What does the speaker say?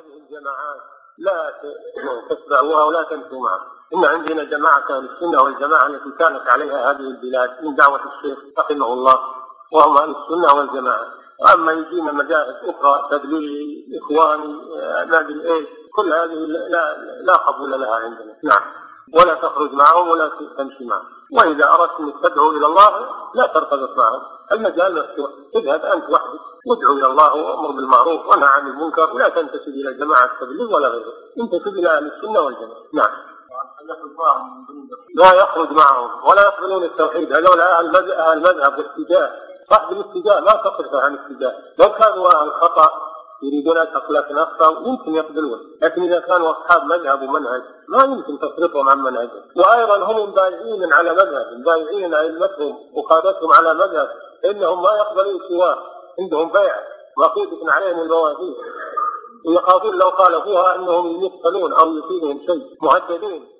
هذه الجماعات لا تتبعوها ولا تمشوا معها. إن عندنا جماعة أهل السنة والجماعة التي كانت عليها هذه البلاد من دعوة الشيخ رحمه الله وهم أهل السنة والجماعة. وأما يجينا مذاهب أخرى تدليل إخواني ما أدري إيش كل هذه لا لا قبول لها عندنا. نعم. ولا تخرج معهم ولا تمشي معهم. وإذا أردت أن تدعو إلى الله لا ترتبط معهم. المجال مفتوح اذهب أنت وحدك. وادعو إلى الله وأمر بالمعروف وانهى عن المنكر. ولا تنتسب إلى جماعة التبليغ ولا غيره. انتسب إلى أهل السنة والجماعة. نعم. لا يخرج معهم ولا يقبلون التوحيد. هذول أهل المذهب والاتجاه صاحب الاتجاه ما تصرفه عن الاتجاه. لو كانوا أهل خطأ يريدون أن تقلق نفسهم يمكن يقبلون لكن إذا كانوا أصحاب مذهب ومنهج ما يمكن تصرفهم عن منهجهم وأيضا هم بايعين على مذهب بايعين أئمتهم وقادتهم على مذهب إنهم ما يقبلون سواه. عندهم بيعة مأخوذة عليهم المواثيق يخافون لو خالفوها أنهم يقتلون أو يصيبهم شيء. مهددين.